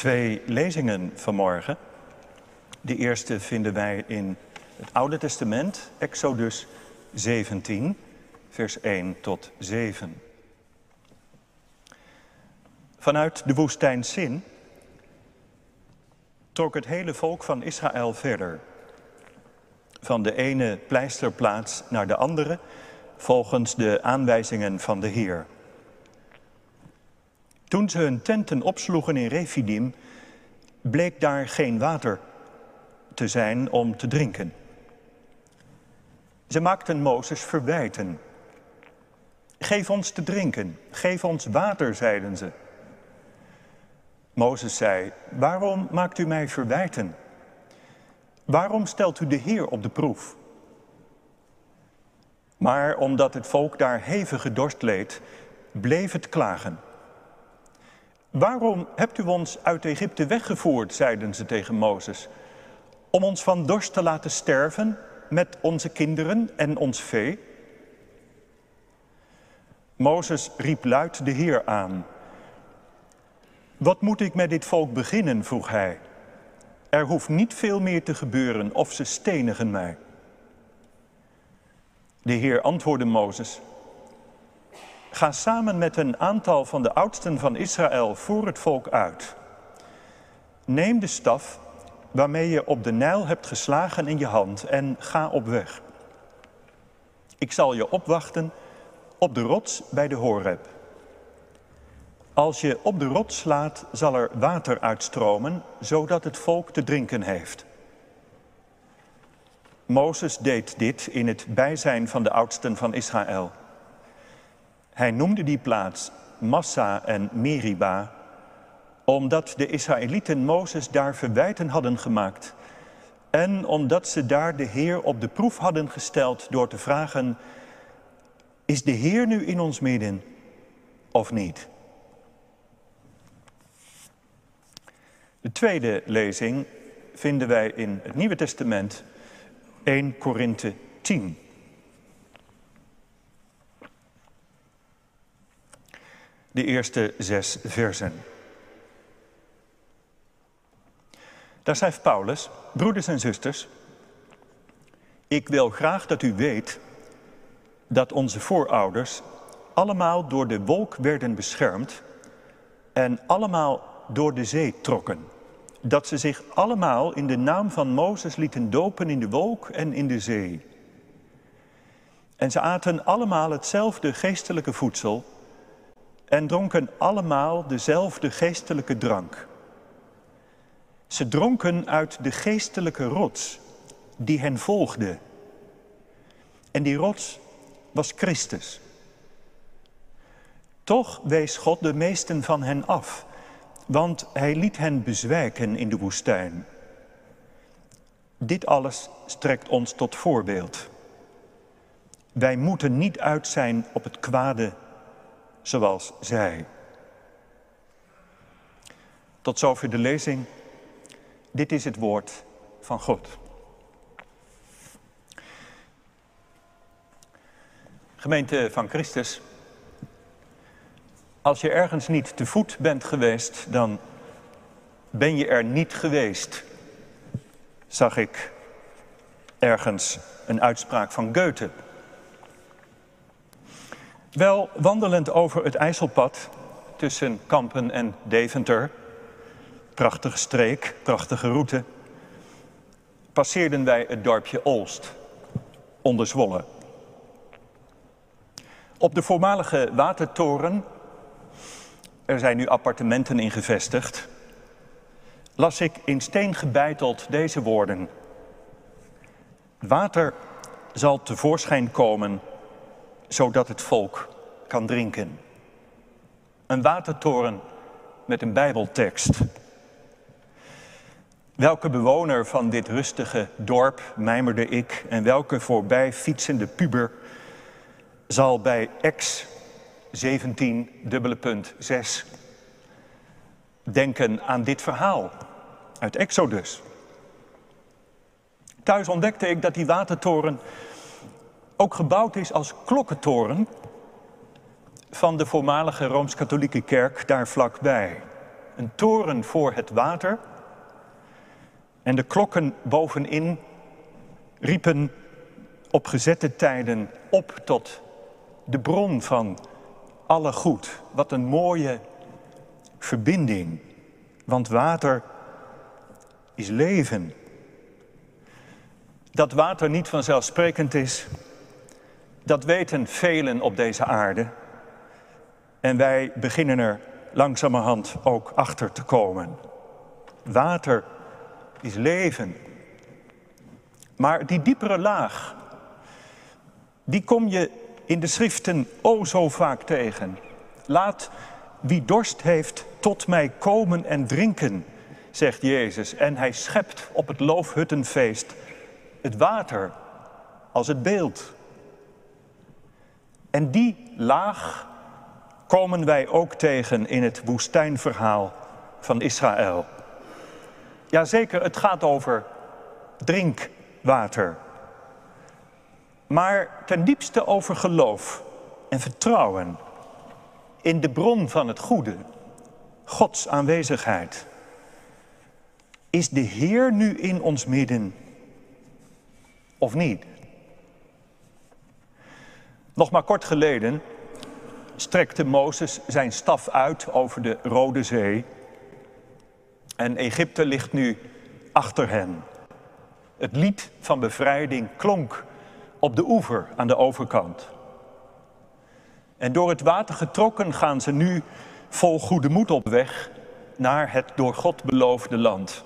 twee lezingen vanmorgen. De eerste vinden wij in het Oude Testament, Exodus 17, vers 1 tot 7. Vanuit de woestijn Sin trok het hele volk van Israël verder. Van de ene pleisterplaats naar de andere, volgens de aanwijzingen van de Heer. Toen ze hun tenten opsloegen in Refidim, bleek daar geen water te zijn om te drinken. Ze maakten Mozes verwijten. Geef ons te drinken, geef ons water, zeiden ze. Mozes zei, waarom maakt u mij verwijten? Waarom stelt u de Heer op de proef? Maar omdat het volk daar hevige dorst leed, bleef het klagen. Waarom hebt u ons uit Egypte weggevoerd, zeiden ze tegen Mozes, om ons van dorst te laten sterven met onze kinderen en ons vee? Mozes riep luid de Heer aan. Wat moet ik met dit volk beginnen? vroeg hij. Er hoeft niet veel meer te gebeuren of ze stenigen mij. De Heer antwoordde Mozes. Ga samen met een aantal van de oudsten van Israël voor het volk uit. Neem de staf waarmee je op de Nijl hebt geslagen in je hand en ga op weg. Ik zal je opwachten op de rots bij de Horeb. Als je op de rots slaat, zal er water uitstromen, zodat het volk te drinken heeft. Mozes deed dit in het bijzijn van de oudsten van Israël. Hij noemde die plaats Massa en Meriba, omdat de Israëlieten Mozes daar verwijten hadden gemaakt en omdat ze daar de Heer op de proef hadden gesteld door te vragen, is de Heer nu in ons midden of niet? De tweede lezing vinden wij in het Nieuwe Testament 1 Korinthe 10. De eerste zes versen. Daar schrijft Paulus, broeders en zusters, ik wil graag dat u weet dat onze voorouders allemaal door de wolk werden beschermd en allemaal door de zee trokken. Dat ze zich allemaal in de naam van Mozes lieten dopen in de wolk en in de zee. En ze aten allemaal hetzelfde geestelijke voedsel en dronken allemaal dezelfde geestelijke drank. Ze dronken uit de geestelijke rots die hen volgde. En die rots was Christus. Toch wees God de meesten van hen af want hij liet hen bezwijken in de woestijn. Dit alles strekt ons tot voorbeeld. Wij moeten niet uit zijn op het kwade zoals zij. Tot zover de lezing. Dit is het woord van God. Gemeente van Christus. Als je ergens niet te voet bent geweest, dan ben je er niet geweest. Zag ik ergens een uitspraak van Goethe. Wel wandelend over het IJsselpad tussen Kampen en Deventer, prachtige streek, prachtige route, passeerden wij het dorpje Olst, onder Zwolle. Op de voormalige watertoren er zijn nu appartementen in gevestigd, las ik in steen gebeiteld deze woorden. Water zal tevoorschijn komen, zodat het volk kan drinken. Een watertoren met een bijbeltekst. Welke bewoner van dit rustige dorp, mijmerde ik, en welke voorbij fietsende puber zal bij ex 17, dubbele punt 6. Denken aan dit verhaal uit Exodus. Thuis ontdekte ik dat die watertoren ook gebouwd is als klokkentoren van de voormalige Rooms-Katholieke Kerk daar vlakbij. een toren voor het water. En de klokken bovenin riepen op gezette tijden op tot de bron van alle goed. Wat een mooie verbinding. Want water is leven. Dat water niet vanzelfsprekend is, dat weten velen op deze aarde. En wij beginnen er langzamerhand ook achter te komen. Water is leven. Maar die diepere laag, die kom je in de schriften o zo vaak tegen. Laat wie dorst heeft tot mij komen en drinken, zegt Jezus. En hij schept op het loofhuttenfeest het water als het beeld. En die laag komen wij ook tegen in het woestijnverhaal van Israël. Jazeker, het gaat over drinkwater. Maar ten diepste over geloof en vertrouwen in de bron van het goede, Gods aanwezigheid. Is de Heer nu in ons midden of niet? Nog maar kort geleden strekte Mozes zijn staf uit over de Rode Zee. En Egypte ligt nu achter hen. Het lied van bevrijding klonk op de oever aan de overkant. En door het water getrokken gaan ze nu vol goede moed op weg naar het door God beloofde land.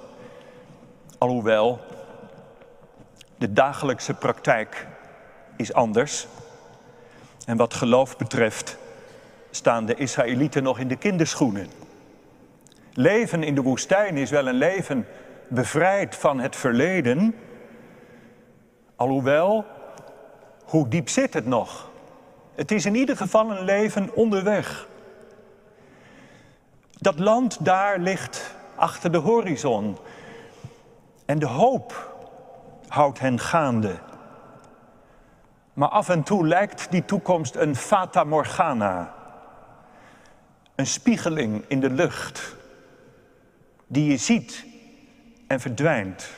Alhoewel de dagelijkse praktijk is anders. En wat geloof betreft staan de Israëlieten nog in de kinderschoenen. Leven in de woestijn is wel een leven bevrijd van het verleden. Alhoewel, hoe diep zit het nog? Het is in ieder geval een leven onderweg. Dat land daar ligt achter de horizon. En de hoop houdt hen gaande. Maar af en toe lijkt die toekomst een fata morgana. Een spiegeling in de lucht die je ziet en verdwijnt.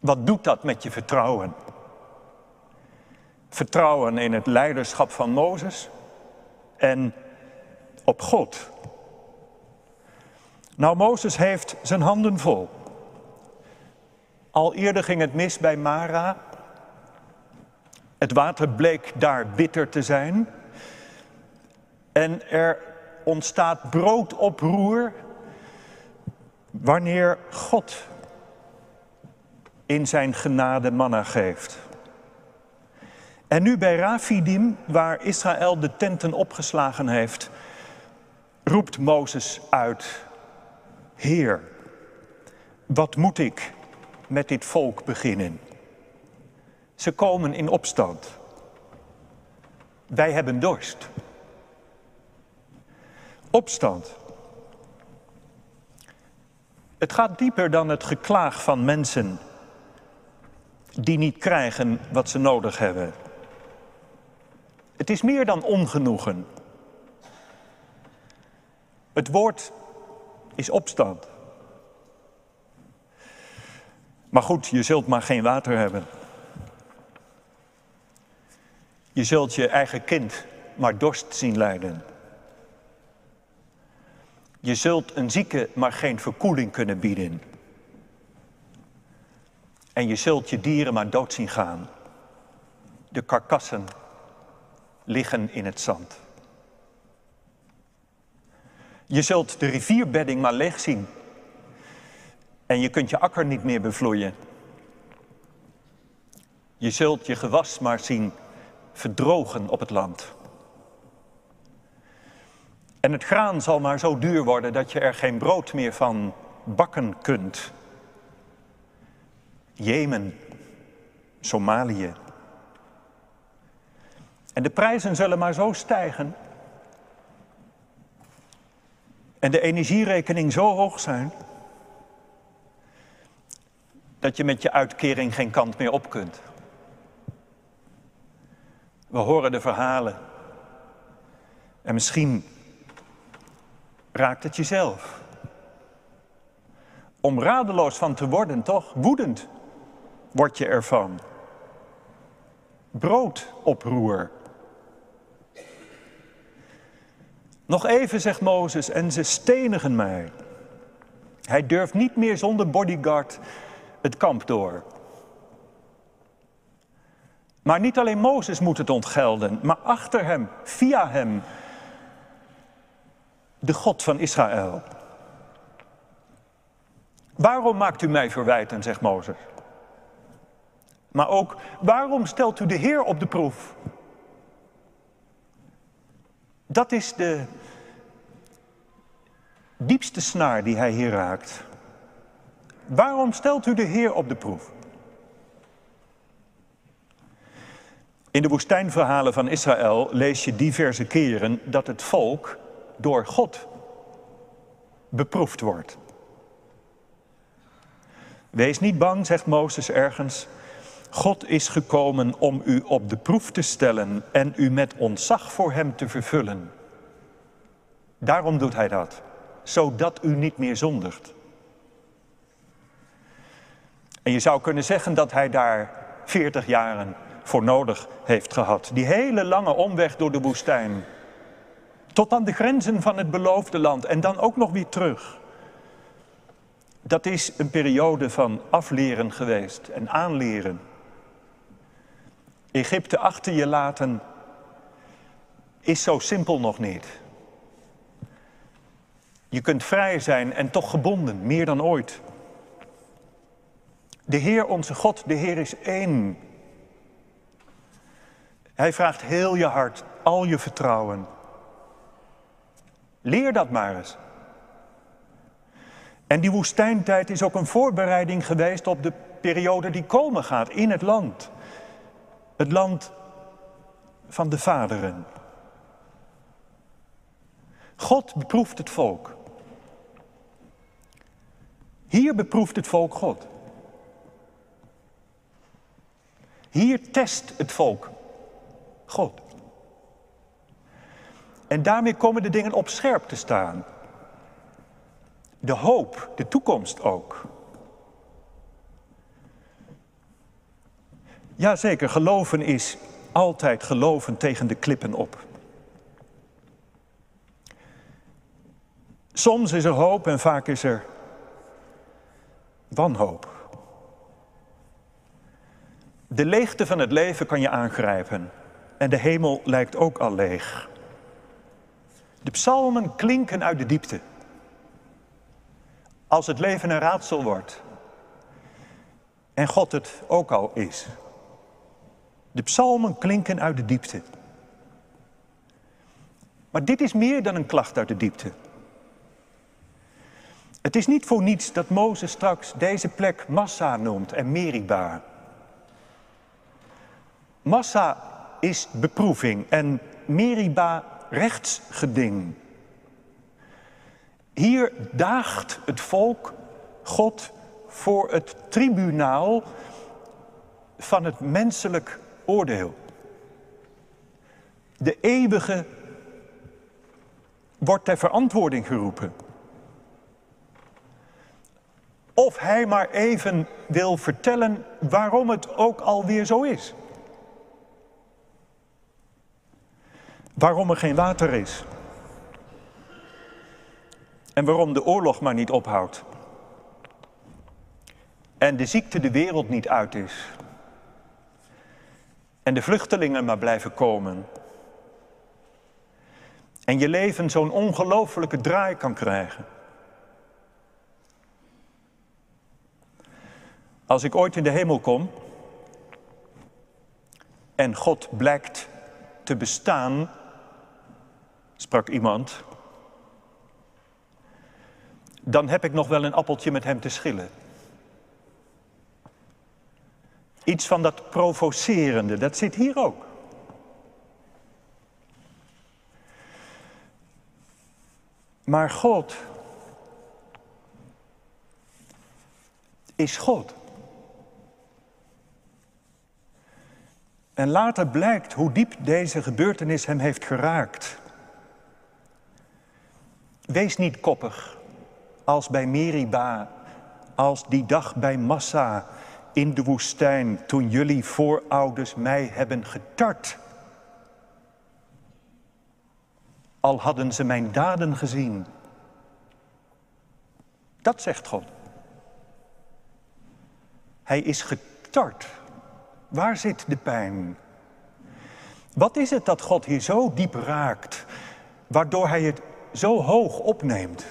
Wat doet dat met je vertrouwen? Vertrouwen in het leiderschap van Mozes en op God. Nou, Mozes heeft zijn handen vol. Al eerder ging het mis bij Mara. Het water bleek daar bitter te zijn. En er ontstaat broodoproer wanneer God in zijn genade manna geeft. En nu bij Rafidim, waar Israël de tenten opgeslagen heeft, roept Mozes uit, Heer, wat moet ik met dit volk beginnen? Ze komen in opstand. Wij hebben dorst. Opstand. Het gaat dieper dan het geklaag van mensen die niet krijgen wat ze nodig hebben. Het is meer dan ongenoegen. Het woord is opstand. Maar goed, je zult maar geen water hebben. Je zult je eigen kind maar dorst zien lijden. Je zult een zieke maar geen verkoeling kunnen bieden. En je zult je dieren maar dood zien gaan. De karkassen liggen in het zand. Je zult de rivierbedding maar leeg zien. En je kunt je akker niet meer bevloeien. Je zult je gewas maar zien verdrogen op het land. En het graan zal maar zo duur worden dat je er geen brood meer van bakken kunt. Jemen, Somalië. En de prijzen zullen maar zo stijgen. En de energierekening zo hoog zijn. Dat je met je uitkering geen kant meer op kunt. We horen de verhalen. En misschien raakt het jezelf. Om radeloos van te worden, toch? Woedend word je ervan. Broodoproer. Nog even, zegt Mozes, en ze stenigen mij. Hij durft niet meer zonder bodyguard het kamp door. Maar niet alleen Mozes moet het ontgelden, maar achter hem, via hem, de God van Israël. Waarom maakt u mij verwijten, zegt Mozes. Maar ook, waarom stelt u de Heer op de proef? Dat is de diepste snaar die hij hier raakt. Waarom stelt u de Heer op de proef? In de woestijnverhalen van Israël lees je diverse keren dat het volk door God beproefd wordt. Wees niet bang, zegt Mozes ergens. God is gekomen om u op de proef te stellen en u met ontzag voor Hem te vervullen. Daarom doet Hij dat, zodat u niet meer zondigt. En je zou kunnen zeggen dat Hij daar 40 jaren voor nodig heeft gehad. Die hele lange omweg door de woestijn. Tot aan de grenzen van het beloofde land en dan ook nog weer terug. Dat is een periode van afleren geweest en aanleren. Egypte achter je laten is zo simpel nog niet. Je kunt vrij zijn en toch gebonden, meer dan ooit. De Heer onze God, de Heer is één. Hij vraagt heel je hart, al je vertrouwen. Leer dat maar eens. En die woestijntijd is ook een voorbereiding geweest op de periode die komen gaat in het land. Het land van de vaderen. God beproeft het volk. Hier beproeft het volk God. Hier test het volk God. En daarmee komen de dingen op scherp te staan. De hoop, de toekomst ook. Jazeker, geloven is altijd geloven tegen de klippen op. Soms is er hoop en vaak is er wanhoop. De leegte van het leven kan je aangrijpen en de hemel lijkt ook al leeg. De psalmen klinken uit de diepte. Als het leven een raadsel wordt en God het ook al is. De psalmen klinken uit de diepte. Maar dit is meer dan een klacht uit de diepte. Het is niet voor niets dat Mozes straks deze plek Massa noemt en Meriba. Massa is beproeving en Meriba rechtsgeding. Hier daagt het volk God voor het tribunaal van het menselijk oordeel. De eeuwige wordt ter verantwoording geroepen. Of hij maar even wil vertellen waarom het ook alweer zo is. Waarom er geen water is. En waarom de oorlog maar niet ophoudt. En de ziekte de wereld niet uit is. En de vluchtelingen maar blijven komen. En je leven zo'n ongelofelijke draai kan krijgen. Als ik ooit in de hemel kom en God blijkt te bestaan sprak iemand, dan heb ik nog wel een appeltje met hem te schillen. Iets van dat provocerende, dat zit hier ook. Maar God is God. En later blijkt hoe diep deze gebeurtenis hem heeft geraakt. Wees niet koppig als bij Meriba, als die dag bij Massa in de woestijn toen jullie voorouders mij hebben getart. Al hadden ze mijn daden gezien. Dat zegt God. Hij is getart. Waar zit de pijn? Wat is het dat God hier zo diep raakt, waardoor hij het zo hoog opneemt?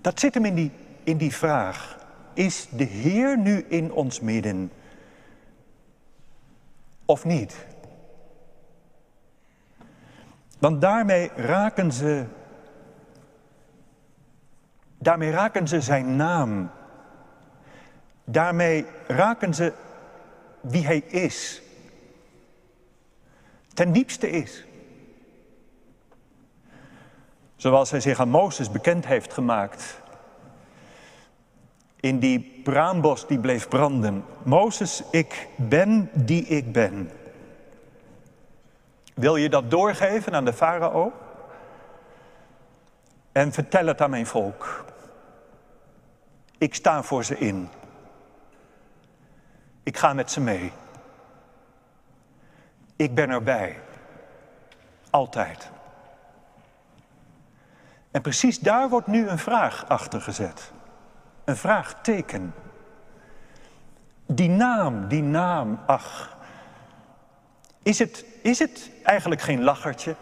Dat zit hem in die, in die vraag. Is de Heer nu in ons midden? Of niet? Want daarmee raken ze, daarmee raken ze zijn naam. Daarmee raken ze wie hij is. Ten diepste is. Zoals hij zich aan Mozes bekend heeft gemaakt. In die braambos die bleef branden. Mozes, ik ben die ik ben. Wil je dat doorgeven aan de farao? En vertel het aan mijn volk. Ik sta voor ze in. Ik ga met ze mee. Ik ben erbij. Altijd. En precies daar wordt nu een vraag achter gezet. Een vraagteken. Die naam, die naam, ach. Is het, is het eigenlijk geen lachertje?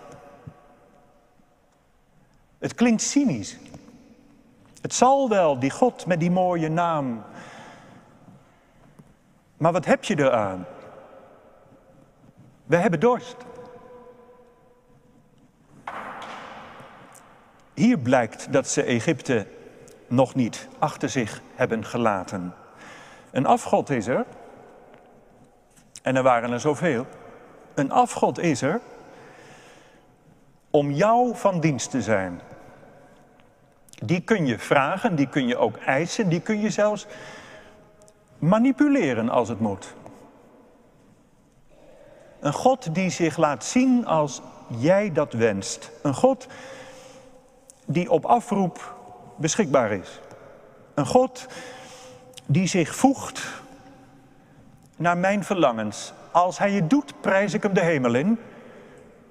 Het klinkt cynisch. Het zal wel, die God met die mooie naam. Maar wat heb je eraan? We hebben dorst. Hier blijkt dat ze Egypte nog niet achter zich hebben gelaten. Een afgod is er, en er waren er zoveel. Een afgod is er om jou van dienst te zijn. Die kun je vragen, die kun je ook eisen, die kun je zelfs manipuleren als het moet. Een God die zich laat zien als jij dat wenst. Een God die op afroep beschikbaar is. Een God die zich voegt naar mijn verlangens. Als hij het doet, prijs ik hem de hemel in.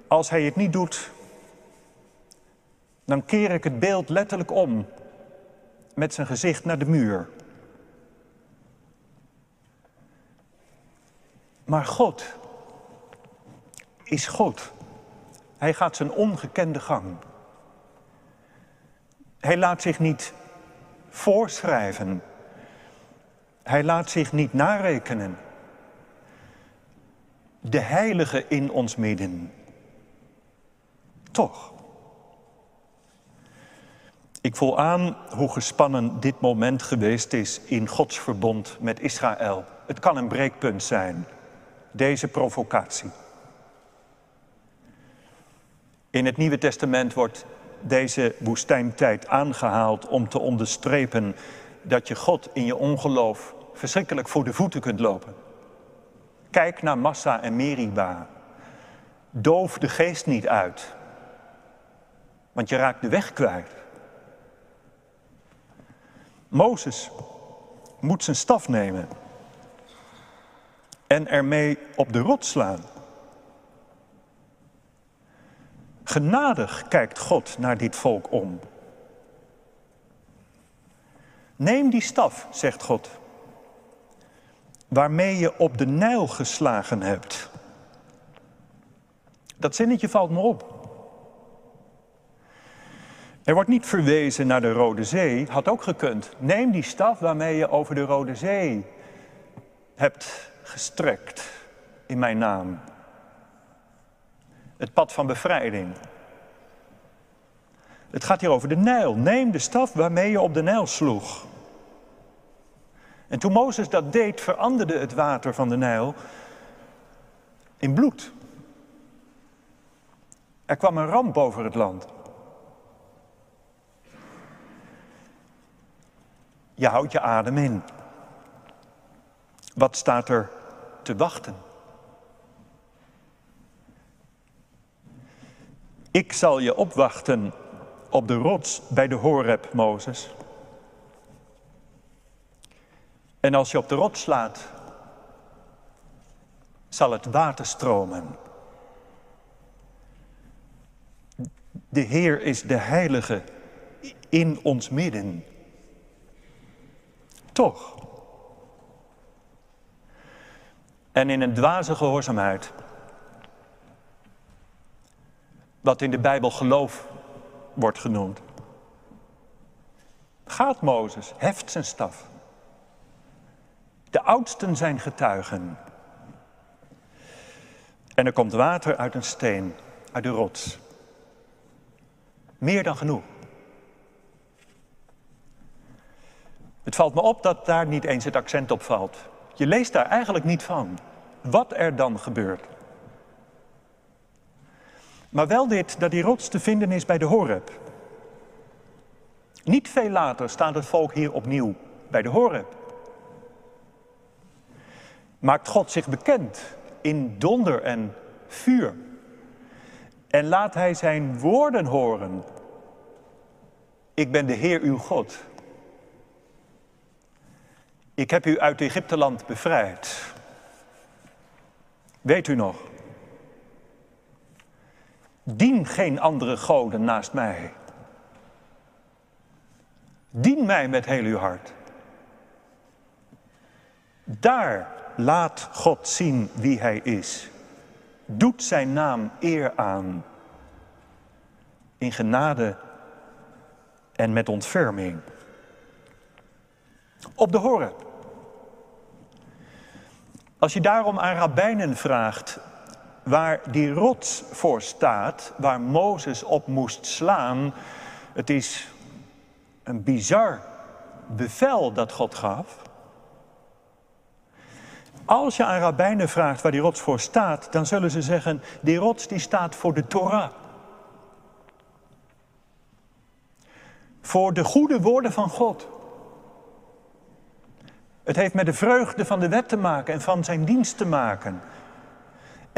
Als hij het niet doet, dan keer ik het beeld letterlijk om met zijn gezicht naar de muur. Maar God is God. Hij gaat zijn ongekende gang. Hij laat zich niet voorschrijven. Hij laat zich niet narekenen. De heilige in ons midden. Toch. Ik voel aan hoe gespannen dit moment geweest is in Gods verbond met Israël. Het kan een breekpunt zijn, deze provocatie. In het Nieuwe Testament wordt deze woestijntijd aangehaald om te onderstrepen dat je God in je ongeloof verschrikkelijk voor de voeten kunt lopen. Kijk naar Massa en Meriba. Doof de geest niet uit, want je raakt de weg kwijt. Mozes moet zijn staf nemen en ermee op de rot slaan. Genadig kijkt God naar dit volk om. Neem die staf, zegt God, waarmee je op de Nijl geslagen hebt. Dat zinnetje valt me op. Er wordt niet verwezen naar de Rode Zee, had ook gekund. Neem die staf waarmee je over de Rode Zee hebt gestrekt in mijn naam. Het pad van bevrijding. Het gaat hier over de Nijl. Neem de staf waarmee je op de Nijl sloeg. En toen Mozes dat deed, veranderde het water van de Nijl in bloed. Er kwam een ramp over het land. Je houdt je adem in. Wat staat er te wachten? Ik zal je opwachten op de rots bij de Horeb, Mozes. En als je op de rots slaat, zal het water stromen. De Heer is de Heilige in ons midden. Toch. En in een dwaze gehoorzaamheid, wat in de Bijbel geloof wordt genoemd, gaat Mozes, heft zijn staf. De oudsten zijn getuigen. En er komt water uit een steen, uit de rots. Meer dan genoeg. Het valt me op dat daar niet eens het accent op valt. Je leest daar eigenlijk niet van wat er dan gebeurt. Maar wel dit, dat die rots te vinden is bij de Horeb. Niet veel later staat het volk hier opnieuw bij de Horeb. Maakt God zich bekend in donder en vuur. En laat hij zijn woorden horen. Ik ben de Heer uw God. Ik heb u uit Egypteland bevrijd. Weet u nog? Dien geen andere goden naast mij. Dien mij met heel uw hart. Daar laat God zien wie Hij is. Doet Zijn naam eer aan. In genade en met ontferming. Op de horen. Als je daarom aan rabbijnen vraagt waar die rots voor staat, waar Mozes op moest slaan, het is een bizar bevel dat God gaf. Als je aan rabbijnen vraagt waar die rots voor staat, dan zullen ze zeggen, die rots die staat voor de Torah. Voor de goede woorden van God. Het heeft met de vreugde van de wet te maken en van zijn dienst te maken.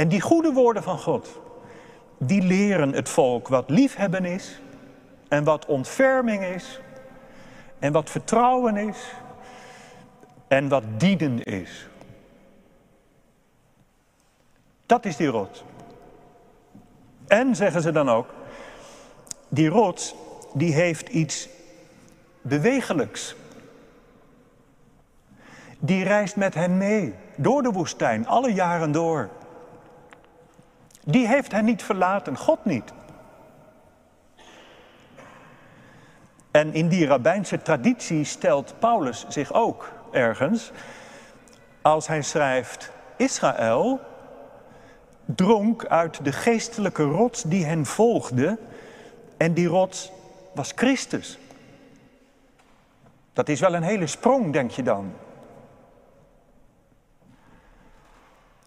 En die goede woorden van God, die leren het volk wat liefhebben is en wat ontferming is en wat vertrouwen is en wat dienen is. Dat is die rots. En zeggen ze dan ook, die rots die heeft iets bewegelijks. Die reist met hen mee door de woestijn, alle jaren door. Die heeft hen niet verlaten, God niet. En in die rabbijnse traditie stelt Paulus zich ook ergens, als hij schrijft, Israël dronk uit de geestelijke rots die hen volgde en die rots was Christus. Dat is wel een hele sprong, denk je dan.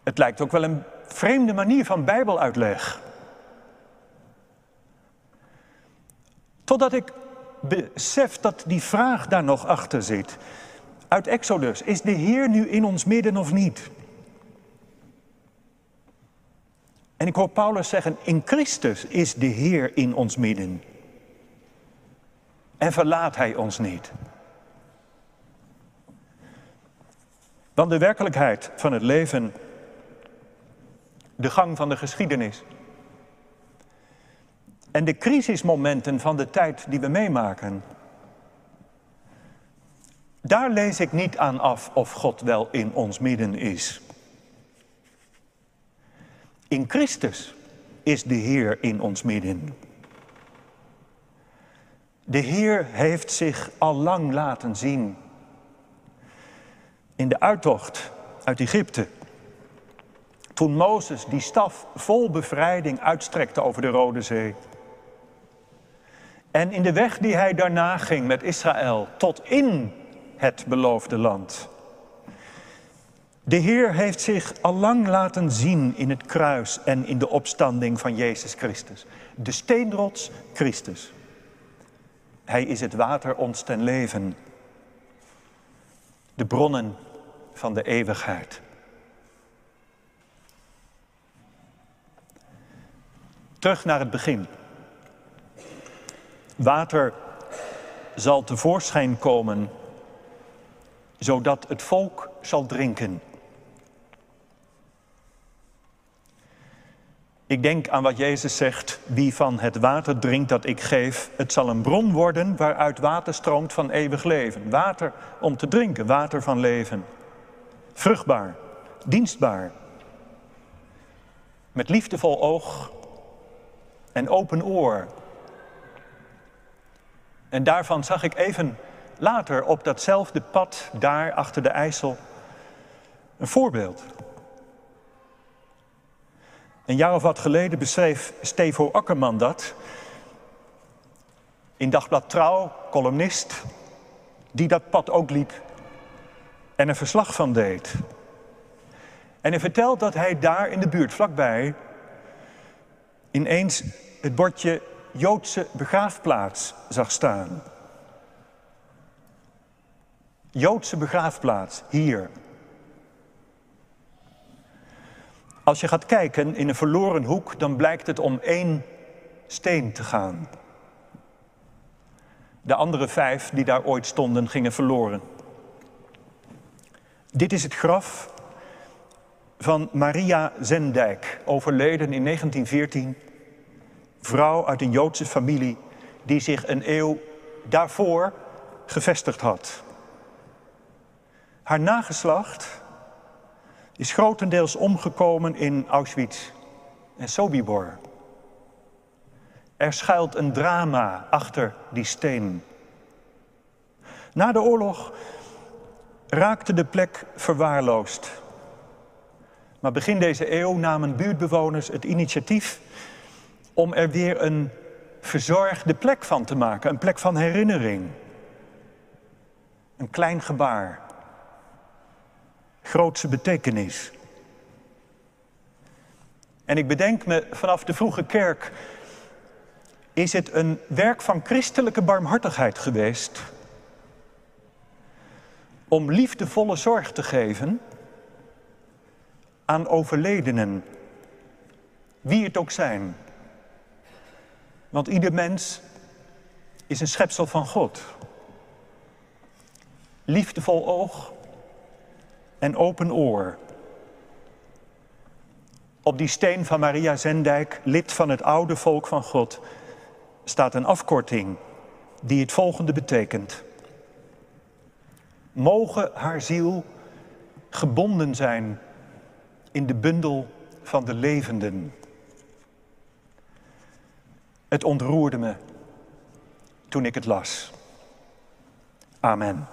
Het lijkt ook wel een vreemde manier van Bijbeluitleg. Totdat ik besef dat die vraag daar nog achter zit. Uit Exodus, is de Heer nu in ons midden of niet? En ik hoor Paulus zeggen, in Christus is de Heer in ons midden. En verlaat Hij ons niet. Want de werkelijkheid van het leven de gang van de geschiedenis. En de crisismomenten van de tijd die we meemaken. Daar lees ik niet aan af of God wel in ons midden is. In Christus is de Heer in ons midden. De Heer heeft zich al lang laten zien. In de uittocht uit Egypte toen Mozes die staf vol bevrijding uitstrekte over de Rode Zee. En in de weg die hij daarna ging met Israël tot in het beloofde land. De Heer heeft zich al lang laten zien in het kruis en in de opstanding van Jezus Christus. De steenrots Christus. Hij is het water ons ten leven. De bronnen van de eeuwigheid. Terug naar het begin. Water zal tevoorschijn komen, zodat het volk zal drinken. Ik denk aan wat Jezus zegt, wie van het water drinkt dat ik geef, het zal een bron worden waaruit water stroomt van eeuwig leven. Water om te drinken, water van leven. Vruchtbaar, dienstbaar, met liefdevol oog en open oor. En daarvan zag ik even later op datzelfde pad daar achter de IJssel een voorbeeld. Een jaar of wat geleden beschreef Stevo Akkerman dat. In Dagblad Trouw, columnist, die dat pad ook liep en een verslag van deed. En hij vertelt dat hij daar in de buurt, vlakbij, ineens het bordje Joodse begraafplaats zag staan. Joodse begraafplaats, hier. Als je gaat kijken in een verloren hoek, dan blijkt het om één steen te gaan. De andere vijf die daar ooit stonden, gingen verloren. Dit is het graf van Maria Zendijk, overleden in 1914. Vrouw uit een Joodse familie die zich een eeuw daarvoor gevestigd had. Haar nageslacht is grotendeels omgekomen in Auschwitz en Sobibor. Er schuilt een drama achter die steen. Na de oorlog raakte de plek verwaarloosd. Maar begin deze eeuw namen buurtbewoners het initiatief om er weer een verzorgde plek van te maken, een plek van herinnering. Een klein gebaar grootse betekenis. En ik bedenk me vanaf de vroege kerk, is het een werk van christelijke barmhartigheid geweest om liefdevolle zorg te geven aan overledenen, wie het ook zijn. Want ieder mens is een schepsel van God. Liefdevol oog, en open oor. Op die steen van Maria Zendijk, lid van het oude volk van God, staat een afkorting die het volgende betekent. Mogen haar ziel gebonden zijn in de bundel van de levenden. Het ontroerde me toen ik het las. Amen.